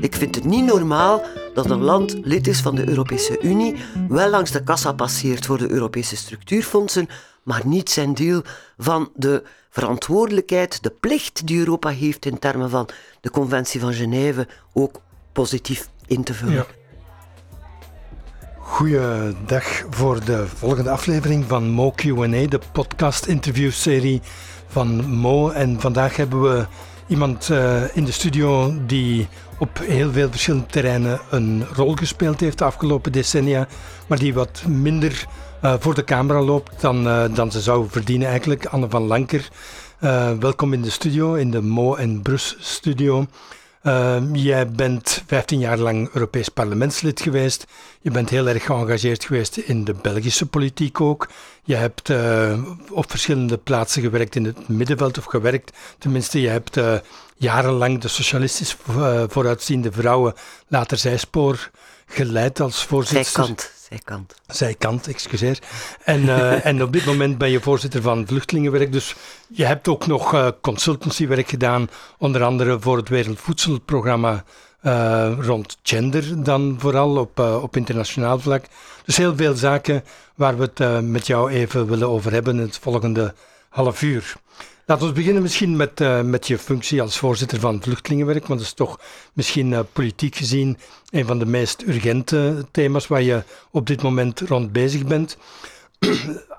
Ik vind het niet normaal dat een land lid is van de Europese Unie, wel langs de kassa passeert voor de Europese structuurfondsen, maar niet zijn deel van de verantwoordelijkheid, de plicht die Europa heeft in termen van de Conventie van Genève ook positief in te vullen. Ja. Goeiedag voor de volgende aflevering van Mo Q&A, de podcast-interviewserie van Mo. En vandaag hebben we iemand uh, in de studio die op heel veel verschillende terreinen een rol gespeeld heeft de afgelopen decennia, maar die wat minder uh, voor de camera loopt dan, uh, dan ze zou verdienen eigenlijk. Anne van Lanker, welkom in de studio, in de Mo en Brus studio. Uh, jij bent 15 jaar lang Europees parlementslid geweest. Je bent heel erg geëngageerd geweest in de Belgische politiek ook. Je hebt op verschillende plaatsen gewerkt in het middenveld, of gewerkt. Tenminste, je hebt jarenlang de socialistisch eh, vooruitziende vrouwen later zijspoor geleid als voorzitter. Zijkant. Zijkant. Zijkant, excuseer. En, uh, en op dit moment ben je voorzitter van Vluchtelingenwerk. Dus je hebt ook nog uh, consultancywerk gedaan, onder andere voor het Wereldvoedselprogramma uh, rond gender dan vooral op, op internationaal vlak. Dus heel veel zaken waar we het met jou even willen over hebben in het volgende half uur. Laten we beginnen misschien met, uh, met je functie als voorzitter van Vluchtelingenwerk, want dat is toch misschien uh, politiek gezien een van de meest urgente thema's waar je op dit moment rond bezig bent.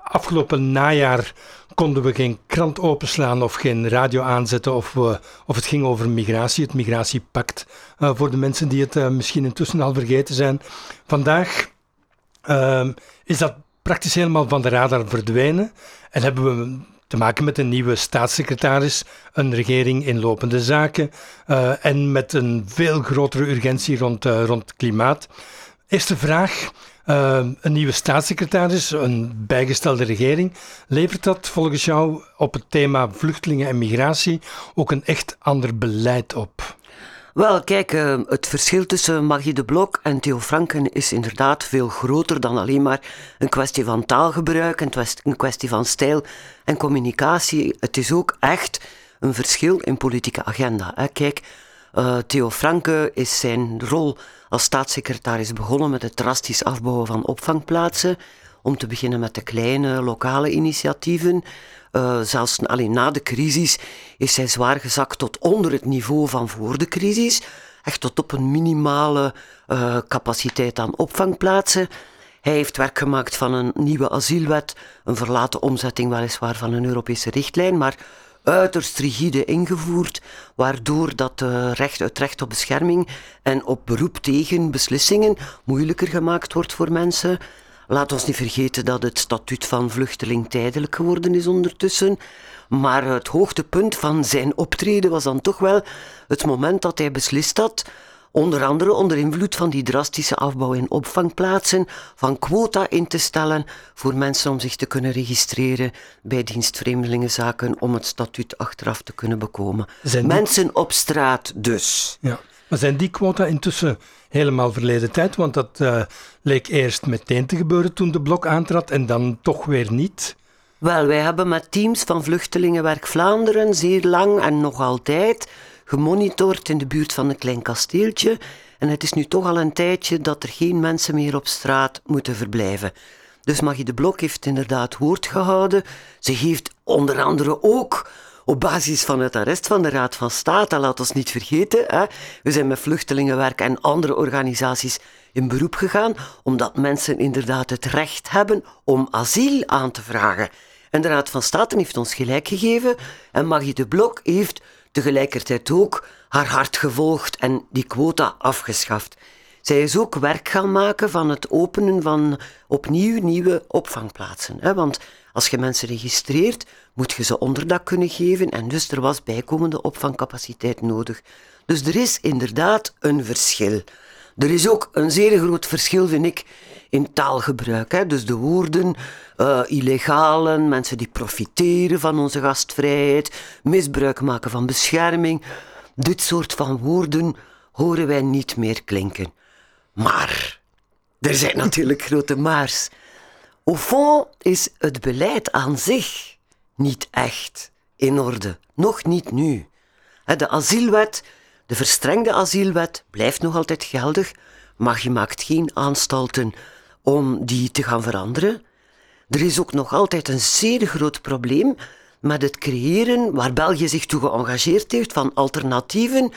Afgelopen najaar konden we geen krant openslaan of geen radio aanzetten of, of het ging over migratie, het migratiepact, uh, voor de mensen die het misschien intussen al vergeten zijn. Vandaag ehm, is dat praktisch helemaal van de radar verdwenen en hebben we te maken met een nieuwe staatssecretaris, een regering in lopende zaken uh, en met een veel grotere urgentie rond, uh, rond klimaat. Eerste vraag. Uh, een nieuwe staatssecretaris, een bijgestelde regering, levert dat volgens jou op het thema vluchtelingen en migratie ook een echt ander beleid op? Wel, kijk, uh, het verschil tussen Magie de Blok en Theo Franken is inderdaad veel groter dan alleen maar een kwestie van taalgebruik, een kwestie van stijl en communicatie. Het is ook echt een verschil in politieke agenda. Kijk, uh, Theo Franke is zijn rol als staatssecretaris begonnen met het drastisch afbouwen van opvangplaatsen. Om te beginnen met de kleine lokale initiatieven. Uh, zelfs alleen na de crisis is hij zwaar gezakt tot onder het niveau van voor de crisis. Echt tot op een minimale uh, capaciteit aan opvangplaatsen. Hij heeft werk gemaakt van een nieuwe asielwet, een verlaten omzetting weliswaar van een Europese richtlijn, maar uiterst rigide ingevoerd, waardoor dat uh, recht, het recht op bescherming en op beroep tegen beslissingen moeilijker gemaakt wordt voor mensen. Laat ons niet vergeten dat het statuut van vluchteling tijdelijk geworden is ondertussen. Maar het hoogtepunt van zijn optreden was dan toch wel het moment dat hij beslist had, onder andere onder invloed van die drastische afbouw in opvangplaatsen, van quota in te stellen voor mensen om zich te kunnen registreren bij dienst Vreemdelingenzaken om het statuut achteraf te kunnen bekomen. Mensen op straat dus. Ja. Maar zijn die quota intussen helemaal verleden tijd? Want dat uh, leek eerst meteen te gebeuren toen de blok aantrad en dan toch weer niet. Wel, wij hebben met teams van Vluchtelingenwerk Vlaanderen zeer lang en nog altijd gemonitord in de buurt van een klein kasteeltje. En het is nu toch al een tijdje dat er geen mensen meer op straat moeten verblijven. Dus Magie de Blok heeft inderdaad woord gehouden. Ze heeft onder andere ook op basis van het arrest van de Raad van State, laat ons niet vergeten, hè, we zijn met vluchtelingenwerk en andere organisaties in beroep gegaan, omdat mensen inderdaad het recht hebben om asiel aan te vragen. En de Raad van State heeft ons gelijk gegeven en Magie de Blok heeft tegelijkertijd ook haar hart gevolgd en die quota afgeschaft. Zij is ook werk gaan maken van het openen van opnieuw nieuwe opvangplaatsen. Hè? Want als je mensen registreert, moet je ze onderdak kunnen geven en dus er was bijkomende opvangcapaciteit nodig. Dus er is inderdaad een verschil. Er is ook een zeer groot verschil, vind ik, in taalgebruik. Hè? Dus de woorden uh, illegalen, mensen die profiteren van onze gastvrijheid, misbruik maken van bescherming. Dit soort van woorden horen wij niet meer klinken. Maar er zijn natuurlijk grote maars. Au fond is het beleid aan zich niet echt in orde. Nog niet nu. De asielwet, De verstrengde asielwet blijft nog altijd geldig, maar je maakt geen aanstalten om die te gaan veranderen. Er is ook nog altijd een zeer groot probleem met het creëren, waar België zich toe geëngageerd heeft, van alternatieven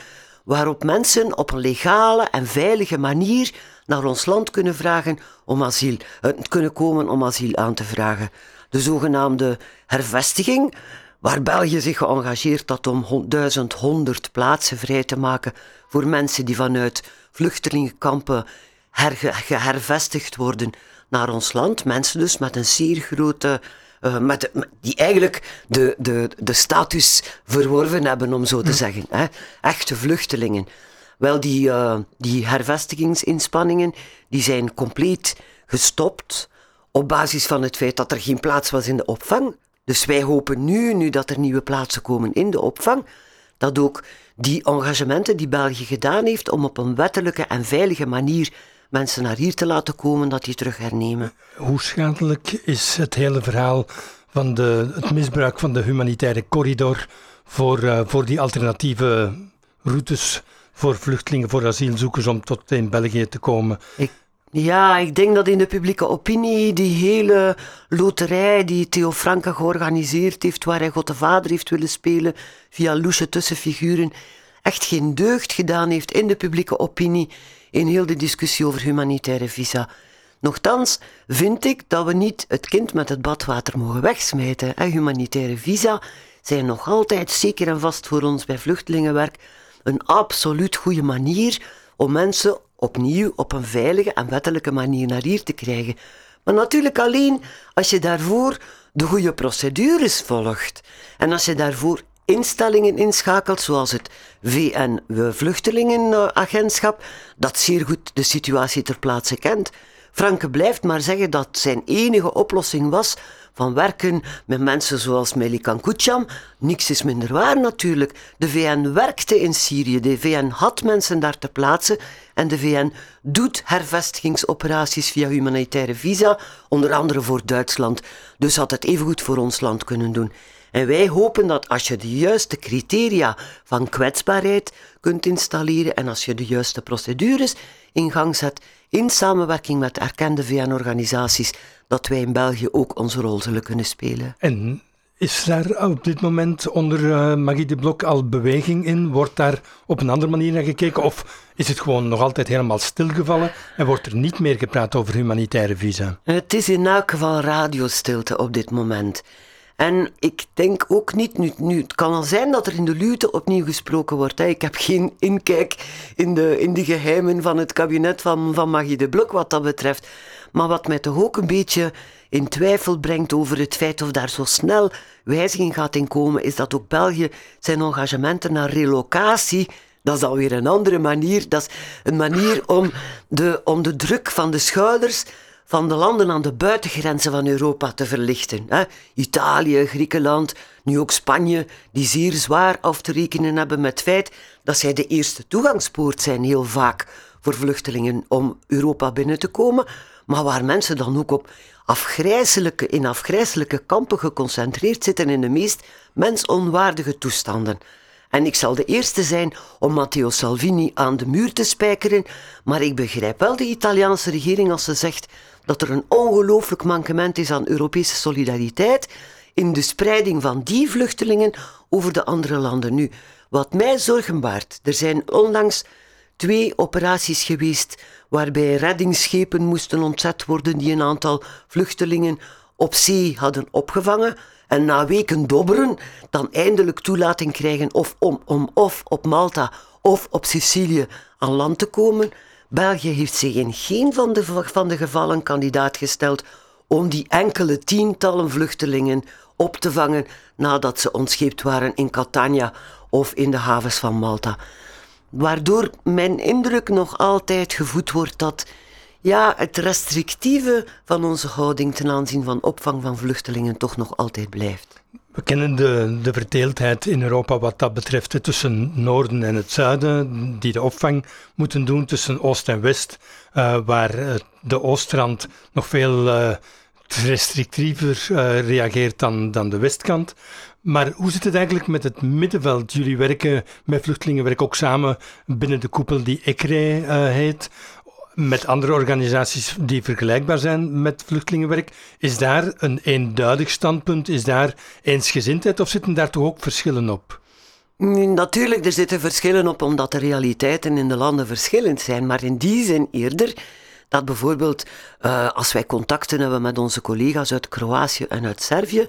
waarop mensen op een legale en veilige manier naar ons land kunnen vragen om asiel, eh, kunnen komen om asiel aan te vragen. De zogenaamde hervestiging, waar België zich geëngageerd had om 1100 plaatsen vrij te maken voor mensen die vanuit vluchtelingenkampen gehervestigd worden naar ons land. Mensen dus met een zeer grote uh, met, die eigenlijk de, de, de status verworven hebben, om zo te hm. zeggen. Hè? Echte vluchtelingen. Wel, die, uh, die hervestigingsinspanningen die zijn compleet gestopt op basis van het feit dat er geen plaats was in de opvang. Dus wij hopen nu, nu dat er nieuwe plaatsen komen in de opvang, dat ook die engagementen die België gedaan heeft om op een wettelijke en veilige manier mensen naar hier te laten komen, dat die terug hernemen. Hoe schadelijk is het hele verhaal van de, het misbruik van de humanitaire corridor voor, uh, voor die alternatieve routes voor vluchtelingen, voor asielzoekers om tot in België te komen? Ik, ja, ik denk dat in de publieke opinie die hele loterij die Theo Franke georganiseerd heeft, waar hij God de Vader heeft willen spelen via loesje tussenfiguren, echt geen deugd gedaan heeft in de publieke opinie in heel de discussie over humanitaire visa. Nochtans vind ik dat we niet het kind met het badwater mogen wegsmijten. Humanitaire visa zijn nog altijd, zeker en vast voor ons bij vluchtelingenwerk, een absoluut goede manier om mensen opnieuw op een veilige en wettelijke manier naar hier te krijgen. Maar natuurlijk alleen als je daarvoor de goede procedures volgt. En als je daarvoor instellingen inschakelt, zoals het VN-vluchtelingenagentschap, dat zeer goed de situatie ter plaatse kent. Franke blijft maar zeggen dat zijn enige oplossing was van werken met mensen zoals Melikan. Niks is minder waar natuurlijk. De VN werkte in Syrië, de VN had mensen daar te plaatsen en de VN doet hervestigingsoperaties via humanitaire visa, onder andere voor Duitsland. Dus had het evengoed voor ons land kunnen doen. En wij hopen dat als je de juiste criteria van kwetsbaarheid kunt installeren en als je de juiste procedures in gang zet, in samenwerking met erkende VN-organisaties, dat wij in België ook onze rol zullen kunnen spelen. En is daar op dit moment onder uh, Magie de Blok al beweging in? Wordt daar op een andere manier naar gekeken? Of is het gewoon nog altijd helemaal stilgevallen en wordt er niet meer gepraat over humanitaire visa? Het is in elk geval radiostilte op dit moment. En ik denk ook niet, nu, nu, het kan al zijn dat er in de Lute opnieuw gesproken wordt. Hè. Ik heb geen inkijk in de, in de geheimen van het kabinet van, van Magie de Blok wat dat betreft. Maar wat mij toch ook een beetje in twijfel brengt over het feit of daar zo snel wijziging gaat in komen, is dat ook België zijn engagementen naar relocatie dat is alweer een andere manier. Dat is een manier om de, om de druk van de schouders van de landen aan de buitengrenzen van Europa te verlichten. Hè? Italië, Griekenland, nu ook Spanje, die zeer zwaar af te rekenen hebben met het feit dat zij de eerste toegangspoort zijn, heel vaak, voor vluchtelingen om Europa binnen te komen, maar waar mensen dan ook op afgrijzelijke, in afgrijzelijke kampen geconcentreerd zitten in de meest mensonwaardige toestanden. En ik zal de eerste zijn om Matteo Salvini aan de muur te spijkeren, maar ik begrijp wel de Italiaanse regering als ze zegt dat er een ongelooflijk mankement is aan Europese solidariteit in de spreiding van die vluchtelingen over de andere landen. Nu, wat mij zorgen baart, er zijn onlangs twee operaties geweest waarbij reddingsschepen moesten ontzet worden die een aantal vluchtelingen op zee hadden opgevangen en na weken dobberen dan eindelijk toelating krijgen of om, om of op Malta of op Sicilië aan land te komen. België heeft zich in geen van de, van de gevallen kandidaat gesteld om die enkele tientallen vluchtelingen op te vangen nadat ze ontscheept waren in Catania of in de havens van Malta. Waardoor mijn indruk nog altijd gevoed wordt dat ja, het restrictieve van onze houding ten aanzien van opvang van vluchtelingen toch nog altijd blijft. We kennen de, de verdeeldheid in Europa wat dat betreft tussen Noorden en het Zuiden, die de opvang moeten doen tussen Oost en West, uh, waar uh, de Oostrand nog veel uh, restrictiever reageert dan, dan de westkant. Maar hoe zit het eigenlijk met het middenveld? Jullie werken met vluchtelingen, werken ook samen binnen de koepel die ECRE uh, heet met andere organisaties die vergelijkbaar zijn met vluchtelingenwerk. Is daar een eenduidig standpunt? Is daar eensgezindheid of zitten daar toch ook verschillen op? Natuurlijk, er zitten verschillen op omdat de realiteiten in de landen verschillend zijn. Maar in die zin eerder dat bijvoorbeeld uh, als wij contacten hebben met onze collega's uit Kroatië en uit Servië,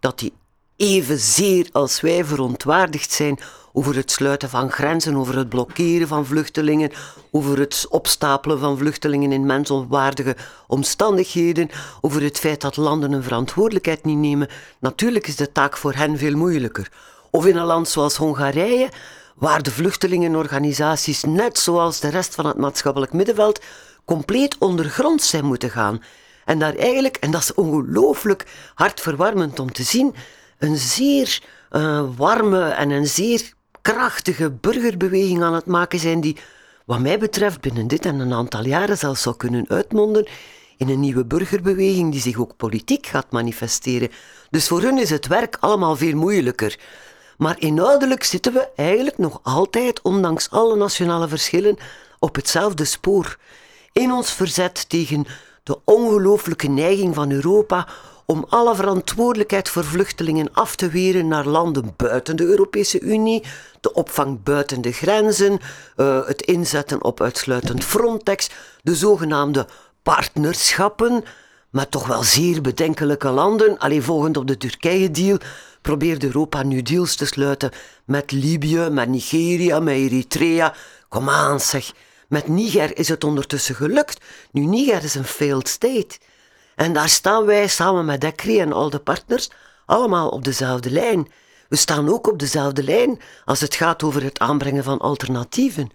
dat die evenzeer als wij verontwaardigd zijn over het sluiten van grenzen, over het blokkeren van vluchtelingen, over het opstapelen van vluchtelingen in mensonwaardige omstandigheden, over het feit dat landen hun verantwoordelijkheid niet nemen. Natuurlijk is de taak voor hen veel moeilijker. Of in een land zoals Hongarije, waar de vluchtelingenorganisaties, net zoals de rest van het maatschappelijk middenveld, compleet ondergrond zijn moeten gaan. En daar eigenlijk, en dat is ongelooflijk hartverwarmend om te zien, een zeer uh, warme en een zeer krachtige burgerbeweging aan het maken zijn die, wat mij betreft, binnen dit en een aantal jaren zelfs zou kunnen uitmonden in een nieuwe burgerbeweging die zich ook politiek gaat manifesteren. Dus voor hun is het werk allemaal veel moeilijker. Maar inhoudelijk zitten we eigenlijk nog altijd, ondanks alle nationale verschillen, op hetzelfde spoor. In ons verzet tegen de ongelooflijke neiging van Europa om alle verantwoordelijkheid voor vluchtelingen af te weren naar landen buiten de Europese Unie, de opvang buiten de grenzen, uh, het inzetten op uitsluitend Frontex, de zogenaamde partnerschappen met toch wel zeer bedenkelijke landen. Alleen volgend op de Turkije-deal probeert Europa nu deals te sluiten met Libië, met Nigeria, met Eritrea. Kom aan zeg. Met Niger is het ondertussen gelukt. Nu, Niger is een failed state. En daar staan wij samen met Decri en al de partners allemaal op dezelfde lijn. We staan ook op dezelfde lijn als het gaat over het aanbrengen van alternatieven.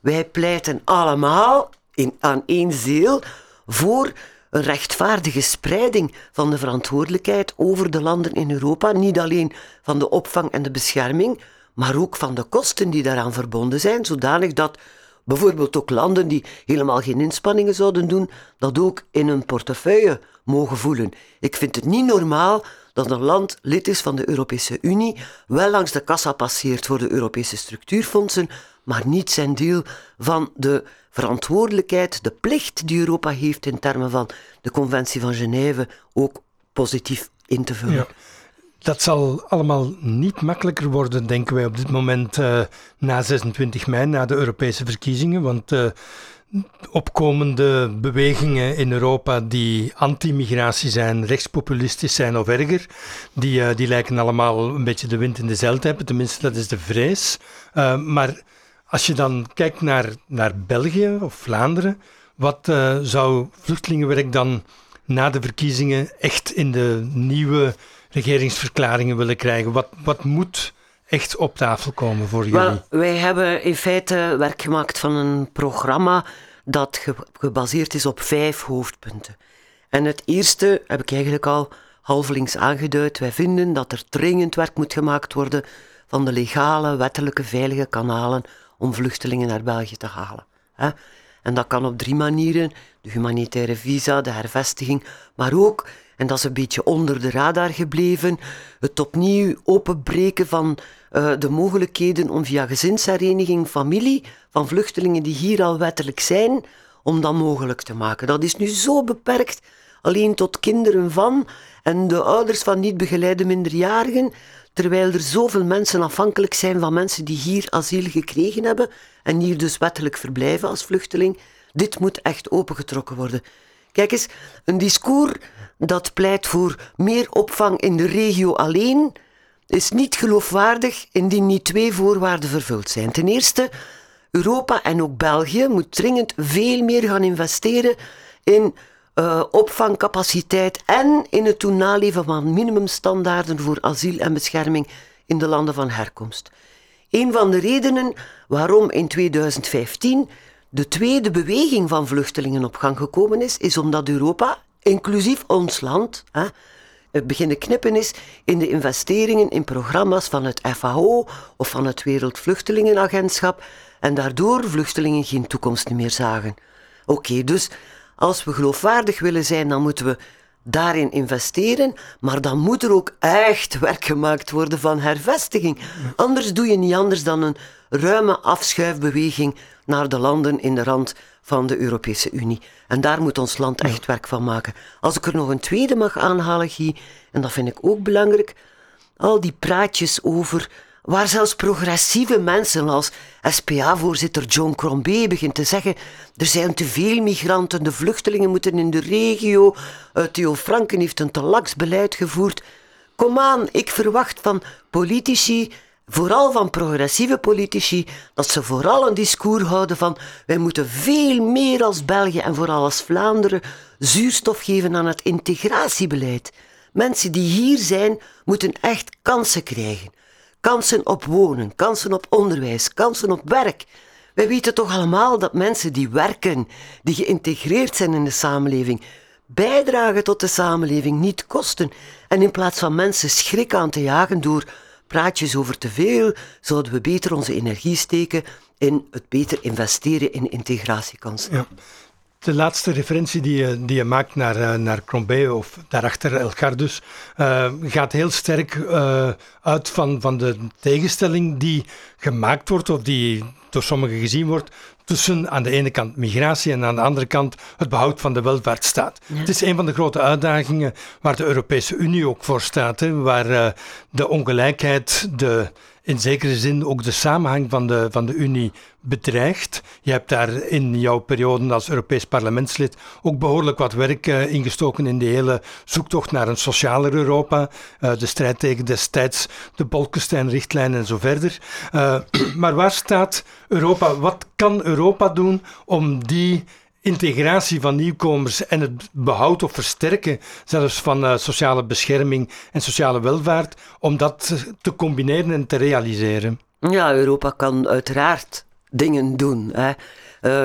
Wij pleiten allemaal in, aan één zeel voor een rechtvaardige spreiding van de verantwoordelijkheid over de landen in Europa. Niet alleen van de opvang en de bescherming, maar ook van de kosten die daaraan verbonden zijn, zodanig dat bijvoorbeeld ook landen die helemaal geen inspanningen zouden doen, dat ook in hun portefeuille mogen voelen. Ik vind het niet normaal dat een land lid is van de Europese Unie, wel langs de kassa passeert voor de Europese structuurfondsen, maar niet zijn deel van de verantwoordelijkheid, de plicht die Europa heeft in termen van de Conventie van Genève ook positief in te vullen. Dat zal allemaal niet makkelijker worden, denken wij op dit moment uh, na 26 mei, na de Europese verkiezingen. Want uh, opkomende bewegingen in Europa die anti-migratie zijn, rechtspopulistisch zijn of erger, die, uh, die lijken allemaal een beetje de wind in de zeil te hebben. Tenminste, dat is de vrees. maar als je dan kijkt naar, naar België of Vlaanderen, wat zou vluchtelingenwerk dan na de verkiezingen echt in de nieuwe regeringsverklaringen willen krijgen? Wat, wat moet echt op tafel komen voor jullie? Wel, wij hebben in feite werk gemaakt van een programma dat gebaseerd is op vijf hoofdpunten. En het eerste heb ik eigenlijk al halvelings aangeduid. Wij vinden dat er dringend werk moet gemaakt worden van de legale, wettelijke, veilige kanalen om vluchtelingen naar België te halen. En dat kan op drie manieren: de humanitaire visa, de hervestiging, maar ook en dat is een beetje onder de radar gebleven. Het opnieuw openbreken van uh, de mogelijkheden om via gezinshereniging, familie van vluchtelingen die hier al wettelijk zijn, om dat mogelijk te maken. Dat is nu zo beperkt alleen tot kinderen van en de ouders van niet begeleide minderjarigen, terwijl er zoveel mensen afhankelijk zijn van mensen die hier asiel gekregen hebben en hier dus wettelijk verblijven als vluchteling. Dit moet echt opengetrokken worden. Kijk eens, een discours dat pleit voor meer opvang in de regio alleen, is niet geloofwaardig indien niet twee voorwaarden vervuld zijn. Ten eerste, Europa en ook België moet dringend veel meer gaan investeren in uh, opvangcapaciteit en in het toen naleven van minimumstandaarden voor asiel en bescherming in de landen van herkomst. Een van de redenen waarom in 2015 de tweede beweging van vluchtelingen op gang gekomen is, is omdat Europa, inclusief ons land, hè, het beginnen knippen is in de investeringen in programma's van het FAO of van het Wereldvluchtelingenagentschap en daardoor vluchtelingen geen toekomst meer zagen. Oké, dus als we geloofwaardig willen zijn, dan moeten we daarin investeren, maar dan moet er ook echt werk gemaakt worden van hervestiging. Anders doe je niet anders dan een ruime afschuifbeweging naar de landen in de rand van de Europese Unie. En daar moet ons land echt werk van maken. Als ik er nog een tweede mag aanhalen, Guy, en dat vind ik ook belangrijk, al die praatjes over waar zelfs progressieve mensen als SPA-voorzitter John Crombie begint te zeggen er zijn te veel migranten, de vluchtelingen moeten in de regio, uh, Theo Franken heeft een te laks beleid gevoerd. Kom aan, ik verwacht van politici, vooral van progressieve politici, dat ze vooral een discours houden van wij moeten veel meer als België en vooral als Vlaanderen zuurstof geven aan het integratiebeleid. Mensen die hier zijn, moeten echt kansen krijgen. Kansen op wonen, kansen op onderwijs, kansen op werk. Wij weten toch allemaal dat mensen die werken, die geïntegreerd zijn in de samenleving, bijdragen tot de samenleving, niet kosten. En in plaats van mensen schrik aan te jagen door praatjes over te veel, zouden we beter onze energie steken in het beter investeren in integratiekansen. Ja. De laatste referentie die je, die je maakt naar, uh, naar Crombé of daarachter Elgar dus, uh, gaat heel sterk uh, uit van, van de tegenstelling die gemaakt wordt of die door sommigen gezien wordt tussen aan de ene kant migratie en aan de andere kant het behoud van de welvaartsstaat. Het is een van de grote uitdagingen waar de Europese Unie ook voor staat, hè, waar de ongelijkheid, de in zekere zin ook de samenhang van de, van de Unie bedreigt. Je hebt daar in jouw periode als Europees parlementslid ook behoorlijk wat werk uh, ingestoken in de hele zoektocht naar een socialer Europa. Uh, de strijd tegen destijds de Bolkestein-richtlijn en zo verder. Uh, maar waar staat Europa? Wat kan Europa doen om die integratie van nieuwkomers en het behoud of versterken zelfs van uh, sociale bescherming en sociale welvaart, om dat te combineren en te realiseren? Ja, Europa kan uiteraard dingen doen. Hè.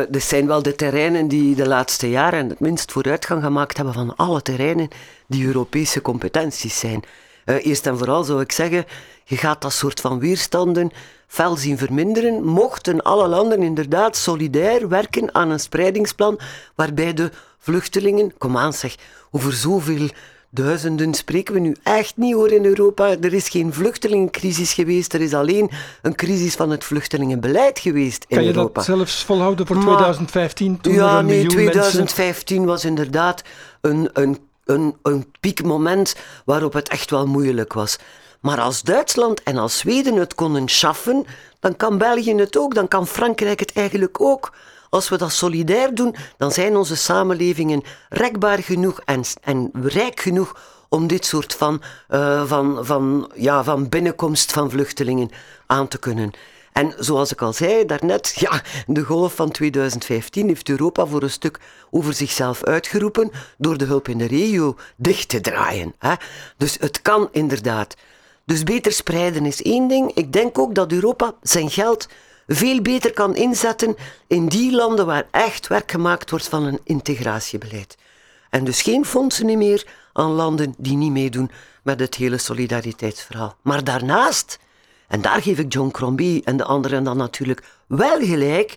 Er zijn wel de terreinen die de laatste jaren het minst vooruitgang gemaakt hebben van alle terreinen die Europese competenties zijn. Uh, eerst en vooral zou ik zeggen, je gaat dat soort van weerstanden fel zien verminderen, mochten alle landen inderdaad solidair werken aan een spreidingsplan waarbij de vluchtelingen, kom aan zeg, over zoveel duizenden spreken we nu echt niet hoor in Europa. Er is geen vluchtelingencrisis geweest, er is alleen een crisis van het vluchtelingenbeleid geweest in Europa. Kan je dat zelfs volhouden voor 2015? Toen ja, er een nee, 2015 mensen... was inderdaad een, een, een, een piekmoment waarop het echt wel moeilijk was. Maar als Duitsland en als Zweden het konden schaffen, dan kan België het ook, dan kan Frankrijk het eigenlijk ook. Als we dat solidair doen, dan zijn onze samenlevingen rekbaar genoeg en, en rijk genoeg om dit soort van, uh, van, van, ja, van binnenkomst van vluchtelingen aan te kunnen. En zoals ik al zei daarnet, ja, de golf van 2015 heeft Europa voor een stuk over zichzelf uitgeroepen door de hulp in de regio dicht te draaien. Hè. Dus het kan inderdaad. Dus beter spreiden is één ding. Ik denk ook dat Europa zijn geld veel beter kan inzetten in die landen waar echt werk gemaakt wordt van een integratiebeleid. En dus geen fondsen meer aan landen die niet meedoen met het hele solidariteitsverhaal. Maar daarnaast, en daar geef ik John Crombie en de anderen dan natuurlijk wel gelijk,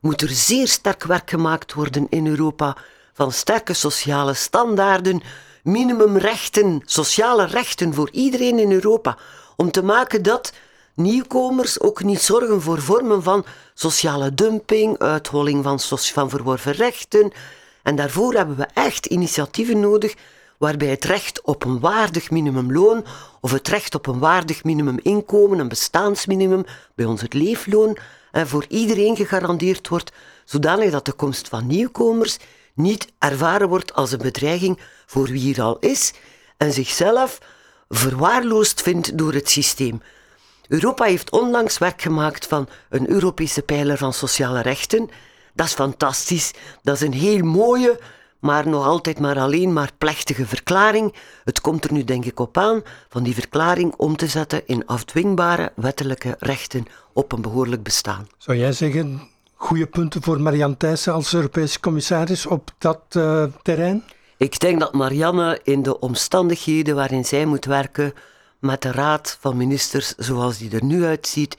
moet er zeer sterk werk gemaakt worden in Europa van sterke sociale standaarden, minimumrechten, sociale rechten voor iedereen in Europa. Om te maken dat nieuwkomers ook niet zorgen voor vormen van sociale dumping, uitholling van, van verworven rechten. En daarvoor hebben we echt initiatieven nodig waarbij het recht op een waardig minimumloon of het recht op een waardig minimuminkomen, een bestaansminimum, bij ons het leefloon, voor iedereen gegarandeerd wordt, zodanig dat de komst van nieuwkomers niet ervaren wordt als een bedreiging voor wie er al is en zichzelf verwaarloosd vindt door het systeem. Europa heeft onlangs werk gemaakt van een Europese pijler van sociale rechten. Dat is fantastisch. Dat is een heel mooie, maar nog altijd maar alleen maar plechtige verklaring. Het komt er nu denk ik op aan van die verklaring om te zetten in afdwingbare wettelijke rechten op een behoorlijk bestaan. Zou jij zeggen, goede punten voor Marianne Thijssen als Europese commissaris op dat uh, terrein? Ik denk dat Marianne in de omstandigheden waarin zij moet werken, met de raad van ministers zoals die er nu uitziet,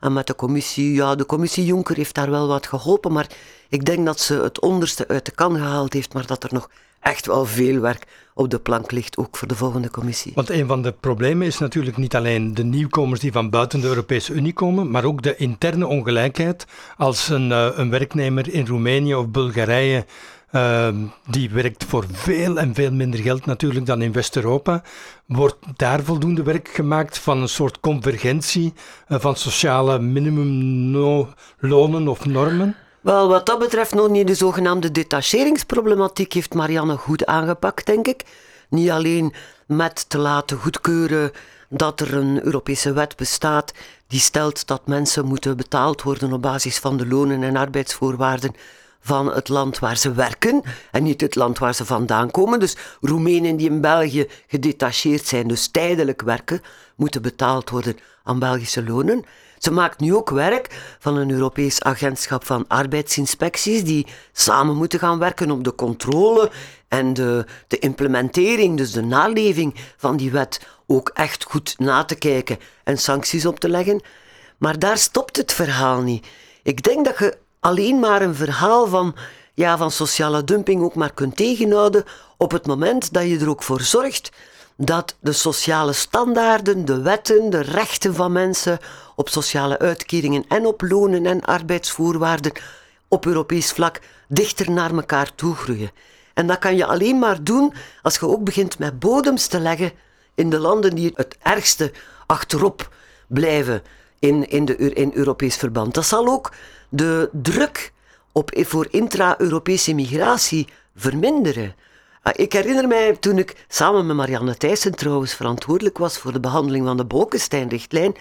En met de commissie, ja, de commissie Jonker heeft daar wel wat geholpen, maar ik denk dat ze het onderste uit de kan gehaald heeft, maar dat er nog echt wel veel werk op de plank ligt, ook voor de volgende commissie. Want een van de problemen is natuurlijk niet alleen de nieuwkomers die van buiten de Europese Unie komen, maar ook de interne ongelijkheid. Als een, uh, een werknemer in Roemenië of Bulgarije uh, die werkt voor veel en veel minder geld natuurlijk dan in West-Europa. Wordt daar voldoende werk gemaakt van een soort convergentie uh, van sociale minimumlonen of normen? Wel, wat dat betreft nog niet de zogenaamde detacheringsproblematiek heeft Marianne goed aangepakt, denk ik. Niet alleen met te laten goedkeuren dat er een Europese wet bestaat die stelt dat mensen moeten betaald worden op basis van de lonen en arbeidsvoorwaarden van het land waar ze werken en niet het land waar ze vandaan komen. Dus Roemenen die in België gedetacheerd zijn, dus tijdelijk werken, moeten betaald worden aan Belgische lonen. Ze maakt nu ook werk van een Europees agentschap van arbeidsinspecties die samen moeten gaan werken op de controle en de, de implementering, dus de naleving van die wet, ook echt goed na te kijken en sancties op te leggen. Maar daar stopt het verhaal niet. Ik denk dat je alleen maar een verhaal van, ja, van sociale dumping ook maar kunt tegenhouden op het moment dat je er ook voor zorgt dat de sociale standaarden, de wetten, de rechten van mensen op sociale uitkeringen en op lonen en arbeidsvoorwaarden op Europees vlak dichter naar elkaar toe groeien. En dat kan je alleen maar doen als je ook begint met bodems te leggen in de landen die het ergste achterop blijven in, in, de, in Europees verband. Dat zal ook de druk op, voor intra-Europese migratie verminderen. Ah, ik herinner mij toen ik samen met Marianne Thijssen trouwens verantwoordelijk was voor de behandeling van de Bolkestein-richtlijn,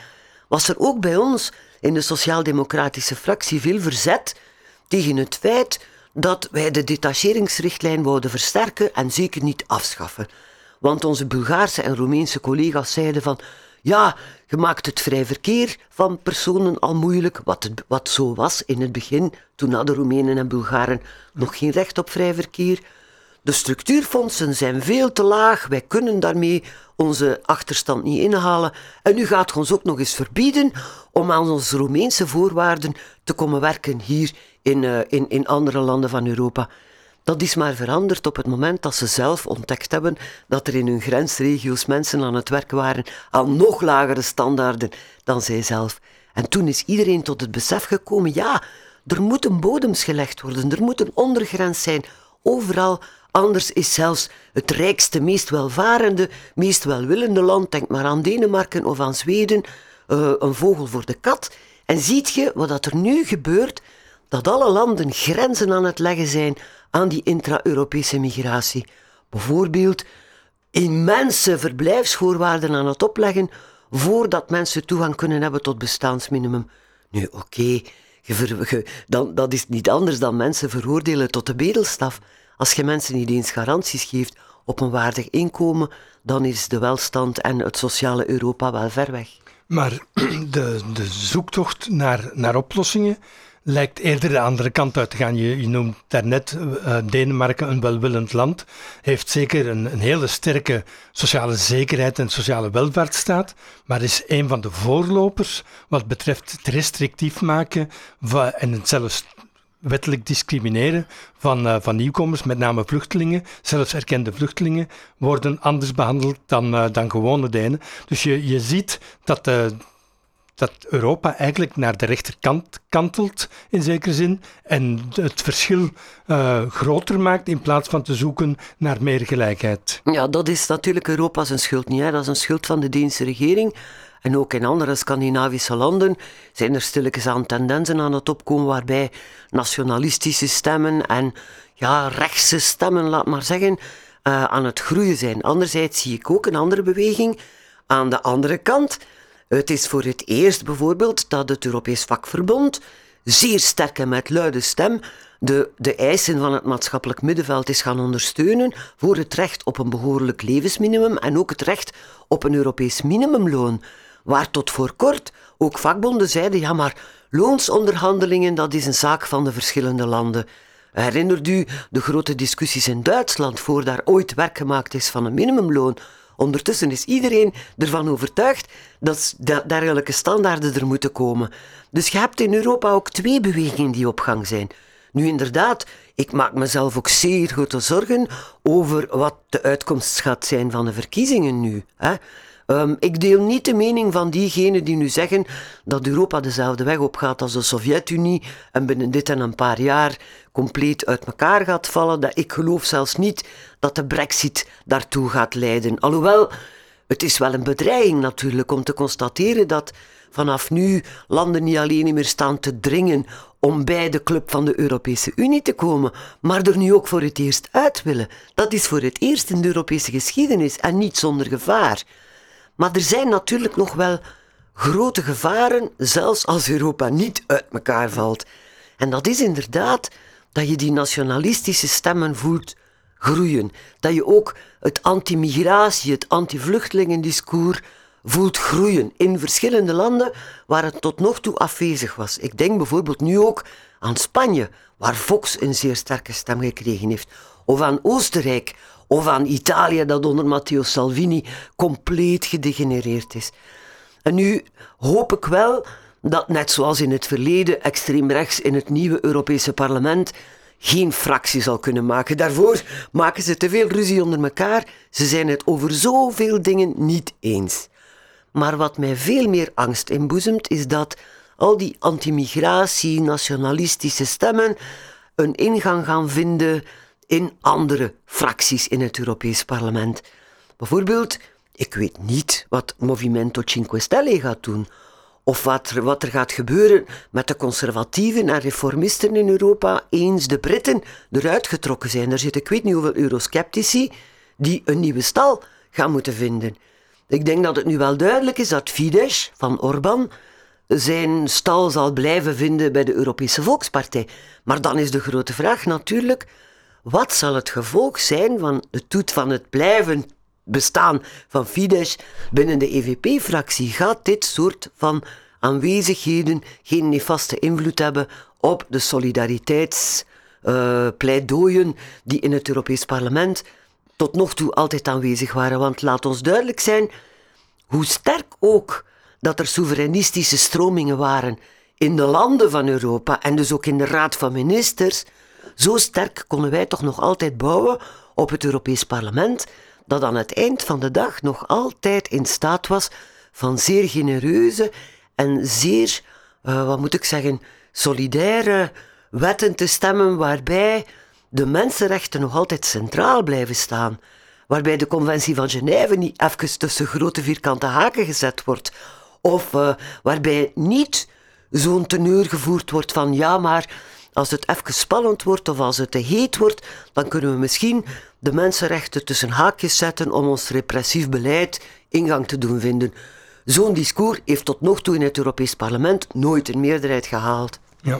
was er ook bij ons in de sociaal-democratische fractie veel verzet tegen het feit dat wij de detacheringsrichtlijn wouden versterken en zeker niet afschaffen. Want onze Bulgaarse en Roemeense collega's zeiden van ja, je maakt het vrij verkeer van personen al moeilijk, wat, wat zo was in het begin. Toen hadden Roemenen en Bulgaren nog geen recht op vrij verkeer. De structuurfondsen zijn veel te laag. Wij kunnen daarmee onze achterstand niet inhalen. En u gaat ons ook nog eens verbieden om aan onze Roemeense voorwaarden te komen werken hier in, uh, in, in andere landen van Europa. Dat is maar veranderd op het moment dat ze zelf ontdekt hebben dat er in hun grensregio's mensen aan het werk waren aan nog lagere standaarden dan zij zelf. En toen is iedereen tot het besef gekomen, ja, er moeten bodems gelegd worden, er moet een ondergrens zijn, overal. Anders is zelfs het rijkste, meest welvarende, meest welwillende land, denk maar aan Denemarken of aan Zweden, uh, een vogel voor de kat. En ziet je wat er nu gebeurt? Dat alle landen grenzen aan het leggen zijn aan die intra-Europese migratie. Bijvoorbeeld immense verblijfsvoorwaarden aan het opleggen voordat mensen toegang kunnen hebben tot bestaansminimum. Nu, oké, okay, dat is niet anders dan mensen veroordelen tot de bedelstaf. Als je mensen niet eens garanties geeft op een waardig inkomen, dan is de welstand en het sociale Europa wel ver weg. Maar de, de zoektocht naar, naar oplossingen lijkt eerder de andere kant uit te gaan. Je, noemt daarnet uh, Denemarken een welwillend land. Heeft zeker een, een, hele sterke sociale zekerheid en sociale welvaartsstaat. Maar is een van de voorlopers wat betreft het restrictief maken en het zelfs wettelijk discrimineren van, uh, van nieuwkomers, met name vluchtelingen, zelfs erkende vluchtelingen, worden anders behandeld dan, uh, dan gewone Denen. Dus je, je ziet dat de dat Europa eigenlijk naar de rechterkant kantelt, in zekere zin, en het verschil groter maakt in plaats van te zoeken naar meer gelijkheid. Ja, dat is natuurlijk Europa zijn schuld niet. Hè. Dat is een schuld van de Deense regering. En ook in andere Scandinavische landen zijn er stilletjes aan tendensen aan het opkomen waarbij nationalistische stemmen en ja, rechtse stemmen, laat maar zeggen, uh, aan het groeien zijn. Anderzijds zie ik ook een andere beweging aan de andere kant het is voor het eerst bijvoorbeeld dat het Europees Vakverbond zeer sterk en met luide stem de, de eisen van het maatschappelijk middenveld is gaan ondersteunen voor het recht op een behoorlijk levensminimum en ook het recht op een Europees minimumloon. Waar tot voor kort ook vakbonden zeiden, ja maar loonsonderhandelingen dat is een zaak van de verschillende landen. Herinnert u de grote discussies in Duitsland voor daar ooit werk gemaakt is van een minimumloon? Ondertussen is iedereen ervan overtuigd dat dergelijke standaarden er moeten komen. Dus je hebt in Europa ook twee bewegingen die op gang zijn. Nu inderdaad, ik maak mezelf ook zeer grote zorgen over wat de uitkomst gaat zijn van de verkiezingen nu. Hè. Um, ik deel niet de mening van diegenen die nu zeggen dat Europa dezelfde weg opgaat als de Sovjet-Unie en binnen dit en een paar jaar compleet uit elkaar gaat vallen. Dat ik geloof zelfs niet dat de brexit daartoe gaat leiden. Alhoewel, het is wel een bedreiging natuurlijk om te constateren dat vanaf nu landen niet alleen meer staan te dringen om bij de club van de Europese Unie te komen, maar er nu ook voor het eerst uit willen. Dat is voor het eerst in de Europese geschiedenis en niet zonder gevaar. Maar er zijn natuurlijk nog wel grote gevaren, zelfs als Europa niet uit elkaar valt. En dat is inderdaad dat je die nationalistische stemmen voelt groeien. Dat je ook het anti-migratie, het anti-vluchtelingendiscours voelt groeien in verschillende landen waar het tot nog toe afwezig was. Ik denk bijvoorbeeld nu ook aan Spanje, waar Vox een zeer sterke stem gekregen heeft, of aan Oostenrijk, of aan Italië, dat onder Matteo Salvini compleet gedegenereerd is. En nu hoop ik wel dat, net zoals in het verleden, extreem rechts in het nieuwe Europese parlement geen fractie zal kunnen maken. Daarvoor maken ze te veel ruzie onder elkaar. Ze zijn het over zoveel dingen niet eens. Maar wat mij veel meer angst inboezemt, is dat al die anti-migratie, nationalistische stemmen een ingang gaan vinden in andere fracties in het Europees Parlement. Bijvoorbeeld, ik weet niet wat Movimento Cinque Stelle gaat doen. Of wat er, wat er gaat gebeuren met de conservatieven en reformisten in Europa eens de Britten eruit getrokken zijn. Er zitten ik weet niet hoeveel eurosceptici die een nieuwe stal gaan moeten vinden. Ik denk dat het nu wel duidelijk is dat Fidesz van Orbán zijn stal zal blijven vinden bij de Europese Volkspartij. Maar dan is de grote vraag natuurlijk wat zal het gevolg zijn van het toet van het blijven bestaan van Fidesz binnen de EVP-fractie? Gaat dit soort van aanwezigheden geen nefaste invloed hebben op de solidariteitspleidooien die in het Europees Parlement tot nog toe altijd aanwezig waren? Want laat ons duidelijk zijn, hoe sterk ook dat er soevereinistische stromingen waren in de landen van Europa en dus ook in de Raad van Ministers, zo sterk konden wij toch nog altijd bouwen op het Europees Parlement, dat aan het eind van de dag nog altijd in staat was van zeer genereuze en zeer, uh, wat moet ik zeggen, solidaire wetten te stemmen waarbij de mensenrechten nog altijd centraal blijven staan. Waarbij de Conventie van Genève niet even tussen grote vierkante haken gezet wordt. Of uh, waarbij niet zo'n teneur gevoerd wordt van ja, maar als het even spannend wordt of als het te heet wordt, dan kunnen we misschien de mensenrechten tussen haakjes zetten om ons repressief beleid ingang te doen vinden. Zo'n discours heeft tot nog toe in het Europees Parlement nooit een meerderheid gehaald. Ja,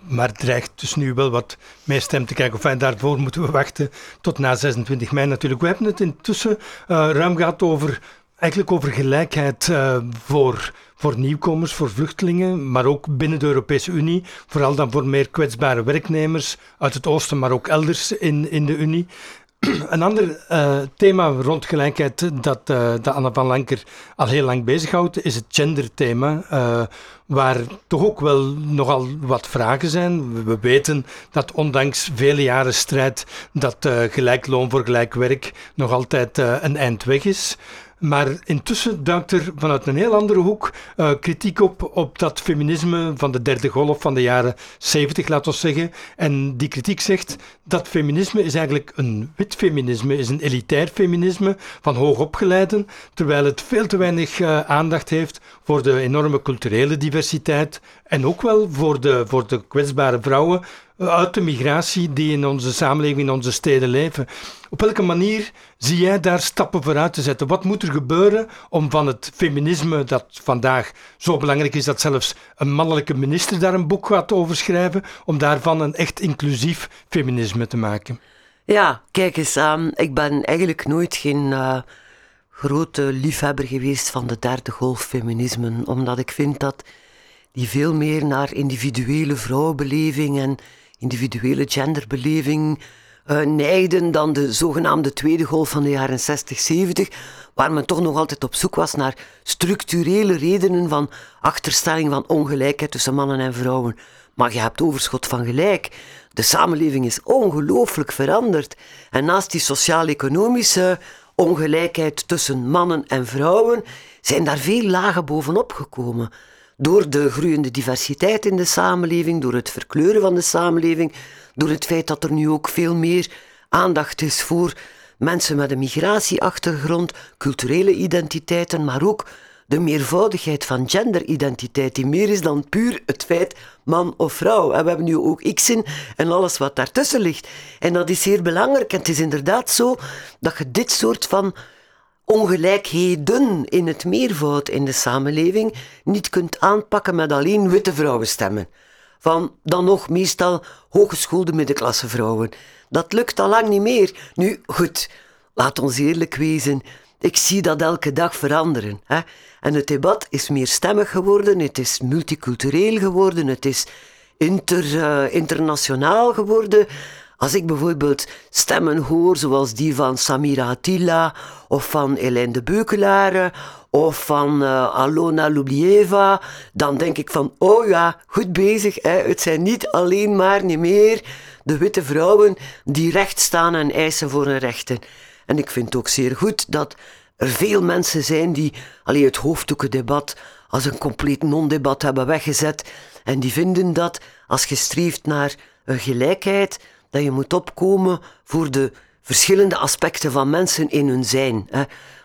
maar dreigt dus nu wel wat meer stem te krijgen. Enfin, daarvoor moeten we wachten tot na 26 mei natuurlijk. We hebben het intussen uh, ruim gehad over, eigenlijk over gelijkheid uh, voor voor nieuwkomers, voor vluchtelingen, maar ook binnen de Europese Unie. Vooral dan voor meer kwetsbare werknemers uit het oosten, maar ook elders in, in de Unie. Een ander uh, thema rond gelijkheid dat, uh, dat Anna van Lanker al heel lang bezighoudt, is het genderthema. Waar toch ook wel nogal wat vragen zijn. We weten dat ondanks vele jaren strijd dat gelijk loon voor gelijk werk nog altijd een eind weg is. Maar intussen duikt er vanuit een heel andere hoek uh, kritiek op, op dat feminisme van de derde golf van de jaren 70, laten we zeggen. En die kritiek zegt dat feminisme is eigenlijk een wit feminisme, is een elitair feminisme van hoogopgeleiden, terwijl het veel te weinig uh, aandacht heeft voor de enorme culturele diversiteit en ook wel voor de, voor de kwetsbare vrouwen uit de migratie die in onze samenleving, in onze steden leven. Op welke manier zie jij daar stappen vooruit te zetten? Wat moet er gebeuren om van het feminisme, dat vandaag zo belangrijk is dat zelfs een mannelijke minister daar een boek gaat over schrijven, om daarvan een echt inclusief feminisme te maken? Ja, kijk eens aan. Ik ben eigenlijk nooit geen uh, grote liefhebber geweest van de derde golf feminisme, omdat ik vind dat die veel meer naar individuele vrouwenbeleving en individuele genderbeleving uh, neigden dan de zogenaamde tweede golf van de jaren 60, 70, waar men toch nog altijd op zoek was naar structurele redenen van achterstelling van ongelijkheid tussen mannen en vrouwen. Maar je hebt overschot van gelijk. De samenleving is ongelooflijk veranderd. En naast die sociaal-economische ongelijkheid tussen mannen en vrouwen zijn daar veel lagen bovenop gekomen. Door de groeiende diversiteit in de samenleving, door het verkleuren van de samenleving, door het feit dat er nu ook veel meer aandacht is voor mensen met een migratieachtergrond, culturele identiteiten, maar ook de meervoudigheid van genderidentiteit, die meer is dan puur het feit man of vrouw. En we hebben nu ook X'en en alles wat daartussen ligt. En dat is zeer belangrijk. En het is inderdaad zo dat je dit soort van ongelijkheden in het meervoud in de samenleving niet kunt aanpakken met alleen witte vrouwenstemmen. Van dan nog meestal hooggeschoolde middenklassevrouwen. Dat lukt al lang niet meer. Nu, goed, laat ons eerlijk wezen. Ik zie dat elke dag veranderen. Hè? En het debat is meer stemmig geworden, het is multicultureel geworden, het is inter, uh, internationaal geworden. Als ik bijvoorbeeld stemmen hoor zoals die van Samira Attila of van Hélène de Beukelare of van uh, Alona Lublieva, dan denk ik van, oh ja, goed bezig. Hè. Het zijn niet alleen maar niet meer de witte vrouwen die recht staan en eisen voor hun rechten. En ik vind ook zeer goed dat er veel mensen zijn die alleen het hoofddoekendebat als een compleet non-debat hebben weggezet. En die vinden dat als je streeft naar een gelijkheid, dat je moet opkomen voor de verschillende aspecten van mensen in hun zijn.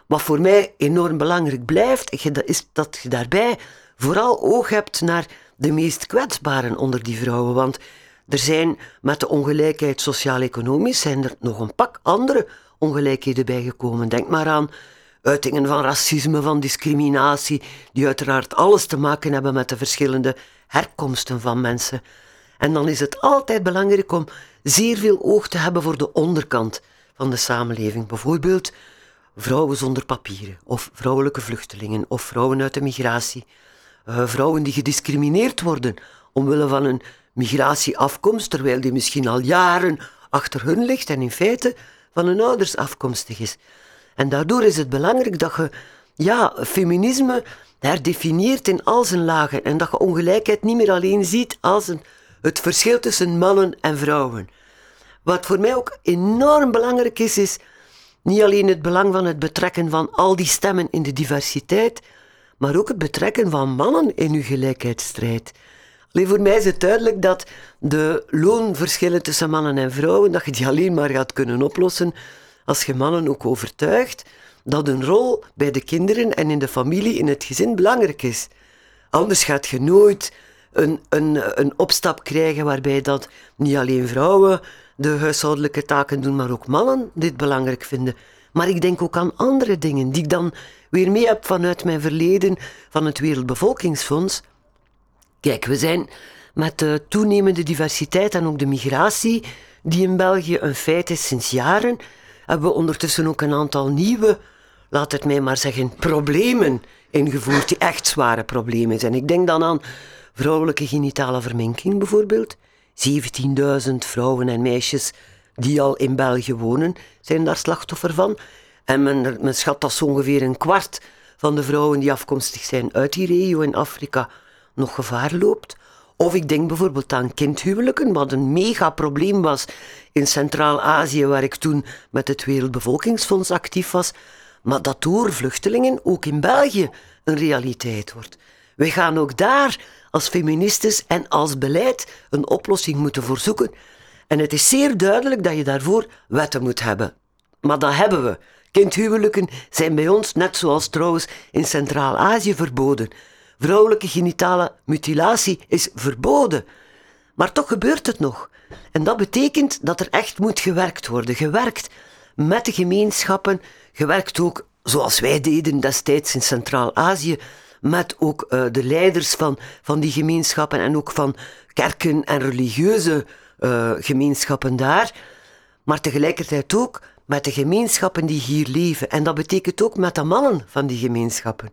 Wat voor mij enorm belangrijk blijft, is dat je daarbij vooral oog hebt naar de meest kwetsbaren onder die vrouwen. Want er zijn met de ongelijkheid sociaal-economisch zijn er nog een pak andere ongelijkheden bijgekomen. Denk maar aan uitingen van racisme, van discriminatie, die uiteraard alles te maken hebben met de verschillende herkomsten van mensen. En dan is het altijd belangrijk om zeer veel oog te hebben voor de onderkant van de samenleving. Bijvoorbeeld vrouwen zonder papieren, of vrouwelijke vluchtelingen, of vrouwen uit de migratie. Uh, vrouwen die gediscrimineerd worden omwille van een migratieafkomst, terwijl die misschien al jaren achter hun ligt en in feite van hun ouders afkomstig is. En daardoor is het belangrijk dat je ja, feminisme herdefinieert in al zijn lagen en dat je ongelijkheid niet meer alleen ziet als een, het verschil tussen mannen en vrouwen. Wat voor mij ook enorm belangrijk is, is niet alleen het belang van het betrekken van al die stemmen in de diversiteit, maar ook het betrekken van mannen in uw gelijkheidsstrijd. Alleen voor mij is het duidelijk dat de loonverschillen tussen mannen en vrouwen, dat je die alleen maar gaat kunnen oplossen als je mannen ook overtuigt dat een rol bij de kinderen en in de familie, in het gezin, belangrijk is. Anders gaat je nooit een, een, een opstap krijgen waarbij dat niet alleen vrouwen de huishoudelijke taken doen, maar ook mannen dit belangrijk vinden. Maar ik denk ook aan andere dingen die ik dan weer mee heb vanuit mijn verleden van het Wereldbevolkingsfonds. Kijk, we zijn met de toenemende diversiteit en ook de migratie, die in België een feit is sinds jaren, hebben we ondertussen ook een aantal nieuwe, laat het mij maar zeggen, problemen ingevoerd, die echt zware problemen zijn. Ik denk dan aan vrouwelijke genitale verminking bijvoorbeeld. 17.000 vrouwen en meisjes die al in België wonen, zijn daar slachtoffer van. En men, men schat dat zo ongeveer een kwart van de vrouwen die afkomstig zijn uit die regio in Afrika nog gevaar loopt. Of ik denk bijvoorbeeld aan kindhuwelijken, wat een mega probleem was in Centraal-Azië, waar ik toen met het Wereldbevolkingsfonds actief was, maar dat door vluchtelingen ook in België een realiteit wordt. We gaan ook daar als feministes en als beleid een oplossing moeten voor zoeken. En het is zeer duidelijk dat je daarvoor wetten moet hebben. Maar dat hebben we. Kindhuwelijken zijn bij ons, net zoals trouwens in Centraal-Azië, verboden. Vrouwelijke genitale mutilatie is verboden. Maar toch gebeurt het nog. En dat betekent dat er echt moet gewerkt worden. Gewerkt met de gemeenschappen, gewerkt ook zoals wij deden destijds in Centraal-Azië, met ook uh, de leiders van, van die gemeenschappen en ook van kerken en religieuze uh, gemeenschappen daar. Maar tegelijkertijd ook met de gemeenschappen die hier leven. En dat betekent ook met de mannen van die gemeenschappen.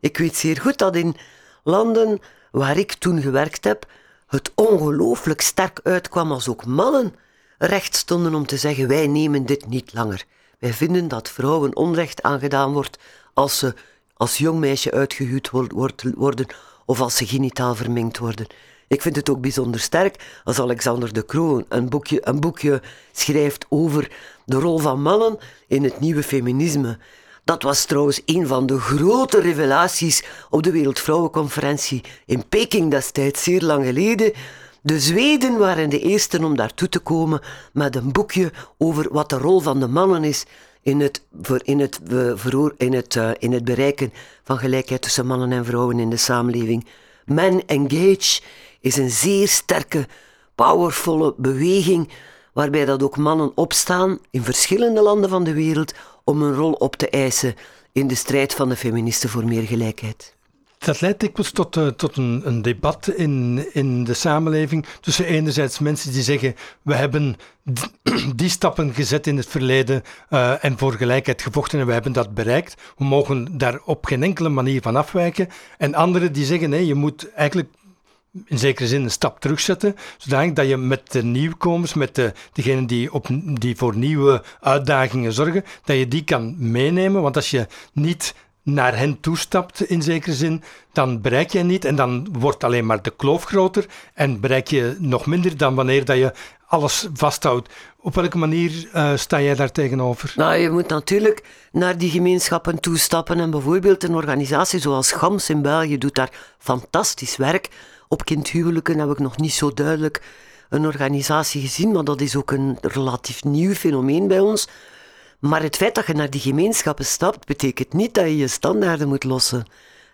Ik weet zeer goed dat in landen waar ik toen gewerkt heb, het ongelooflijk sterk uitkwam als ook mannen recht stonden om te zeggen: wij nemen dit niet langer. Wij vinden dat vrouwen onrecht aangedaan wordt als ze als jong meisje uitgehuwd worden of als ze genitaal verminkt worden. Ik vind het ook bijzonder sterk als Alexander de Croo een boekje, een boekje schrijft over de rol van mannen in het nieuwe feminisme. Dat was trouwens een van de grote revelaties op de Wereldvrouwenconferentie in Peking destijds, zeer lang geleden. De Zweden waren de eersten om daartoe te komen met een boekje over wat de rol van de mannen is in het, in het, in het, eh, in het bereiken van gelijkheid tussen mannen en vrouwen in de samenleving. Men Engage is een zeer sterke, powervolle beweging waarbij dat ook mannen opstaan in verschillende landen van de wereld om een rol op te eisen in de strijd van de feministen voor meer gelijkheid. Dat leidt dikwijls tot, uh, tot een, een, debat in, in de samenleving tussen enerzijds mensen die zeggen we hebben die stappen gezet in het verleden uh, en voor gelijkheid gevochten en we hebben dat bereikt. We mogen daar op geen enkele manier van afwijken. En anderen die zeggen nee, je moet eigenlijk in zekere zin een stap terugzetten, zodanig dat je met de nieuwkomers, met de, degenen die, op, die voor nieuwe uitdagingen zorgen, dat je die kan meenemen. Want als je niet naar hen toestapt, in zekere zin, dan bereik je niet en dan wordt alleen maar de kloof groter en bereik je nog minder dan wanneer dat je alles vasthoudt. Op welke manier uh, sta jij daar tegenover? Nou, je moet natuurlijk naar die gemeenschappen toestappen en bijvoorbeeld een organisatie zoals GAMS in België doet daar fantastisch werk. Op kindhuwelijken heb ik nog niet zo duidelijk een organisatie gezien, maar dat is ook een relatief nieuw fenomeen bij ons. Maar het feit dat je naar die gemeenschappen stapt, betekent niet dat je je standaarden moet lossen.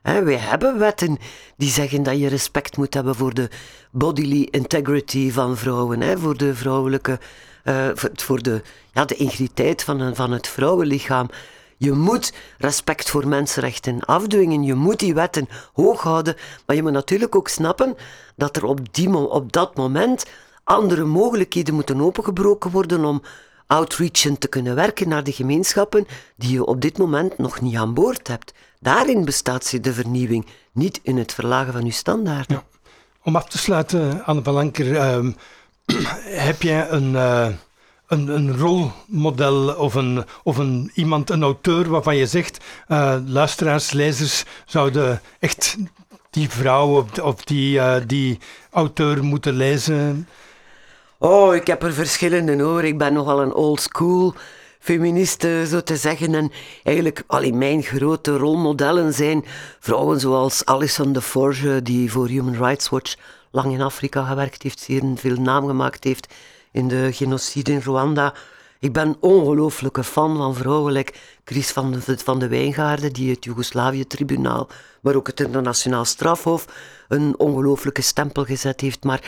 He, wij hebben wetten die zeggen dat je respect moet hebben voor de bodily integrity van vrouwen, voor de vrouwelijke, uh, voor de, ja, de integriteit van, van het vrouwenlichaam. Je moet respect voor mensenrechten afdwingen. Je moet die wetten hoog houden. Maar je moet natuurlijk ook snappen dat er op, die, op dat moment andere mogelijkheden moeten opengebroken worden om outreachend te kunnen werken naar de gemeenschappen die je op dit moment nog niet aan boord hebt. Daarin bestaat de vernieuwing, niet in het verlagen van je standaarden. Om af te sluiten, Anne van Lanker, ehm, heb jij een, uh, een, een, rolmodel of, een, of een, iemand, een auteur waarvan je zegt, uh, luisteraars, lezers zouden echt die vrouw of, die, uh, die auteur moeten lezen? Oh, ik heb er verschillende hoor. Ik ben nogal een old school feministe, zo te zeggen. En eigenlijk, al mijn grote rolmodellen zijn vrouwen zoals Alison de Forge, die voor Human Rights Watch lang in Afrika gewerkt heeft, zeer veel naam gemaakt heeft in de genocide in Rwanda. Ik ben ongelooflijke fan van vrouwen, like Chris van de, van de Wijngaarden, die het Joegoslavië-tribunaal, maar ook het internationaal strafhof, een ongelooflijke stempel gezet heeft. Maar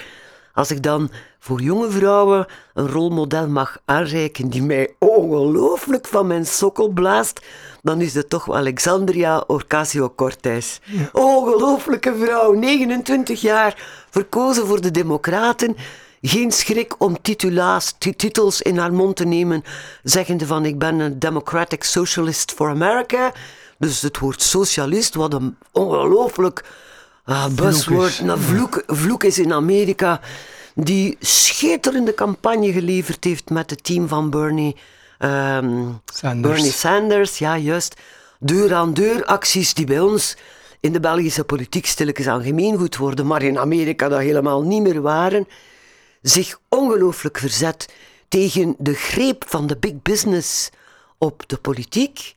als ik dan voor jonge vrouwen een rolmodel mag aanreiken die mij ongelooflijk van mijn sokkel blaast, dan is het toch Alexandria Ocasio-Cortez. Ongelooflijke vrouw, 29 jaar, verkozen voor de Democraten. Geen schrik om titula's, titels in haar mond te nemen, zeggende van ik ben een Democratic Socialist for America. Dus het woord socialist, wat een ongelooflijk Ah, buzzword, nou, vloek, vloek is in Amerika, die schitterende campagne geleverd heeft met het team van Bernie, um, Sanders. Bernie Sanders. Ja, juist. Deur-aan-deur acties die bij ons in de Belgische politiek stilletjes aan gemeengoed worden, maar in Amerika dat helemaal niet meer waren, zich ongelooflijk verzet tegen de greep van de big business op de politiek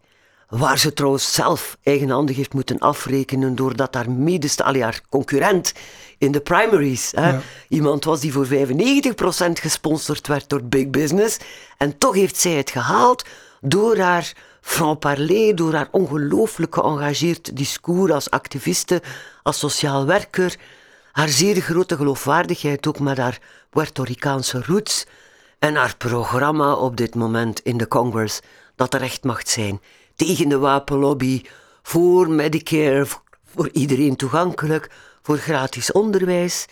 Waar ze trouwens zelf eigenhandig heeft moeten afrekenen doordat haar medeste, al haar concurrent in de primaries, hè, iemand was die voor 95% gesponsord werd door Big Business. En toch heeft zij het gehaald door haar franc-parler, door haar ongelooflijk geëngageerd discours als activiste, als sociaal werker, haar zeer grote geloofwaardigheid ook met haar Puerto Ricaanse roots en haar programma op dit moment in de Congress dat er echt mag zijn tegen de wapenlobby, voor Medicare, voor iedereen toegankelijk, voor gratis onderwijs.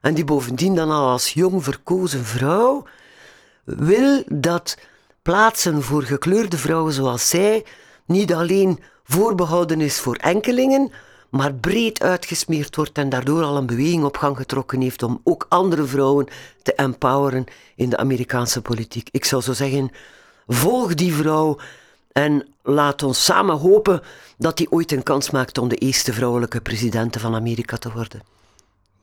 En die bovendien dan al als jong verkozen vrouw wil dat plaatsen voor gekleurde vrouwen zoals zij niet alleen voorbehouden is voor enkelingen, maar breed uitgesmeerd wordt en daardoor al een beweging op gang getrokken heeft om ook andere vrouwen te empoweren in de Amerikaanse politiek. Ik zou zo zeggen, volg die vrouw en laat ons samen hopen dat die ooit een kans maakt om de eerste vrouwelijke president van Amerika te worden.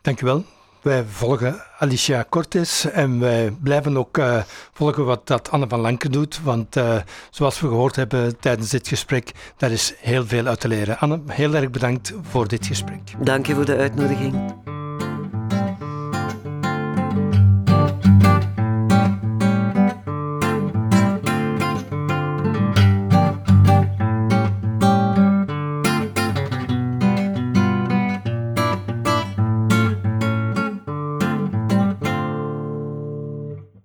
Dankjewel. Wij volgen Alicia Cortes en wij blijven ook uh, volgen wat dat Anne van Lanken doet, want uh, zoals we gehoord hebben tijdens dit gesprek, daar is heel veel uit te leren. Anne, heel erg bedankt voor dit gesprek. Dank je voor de uitnodiging.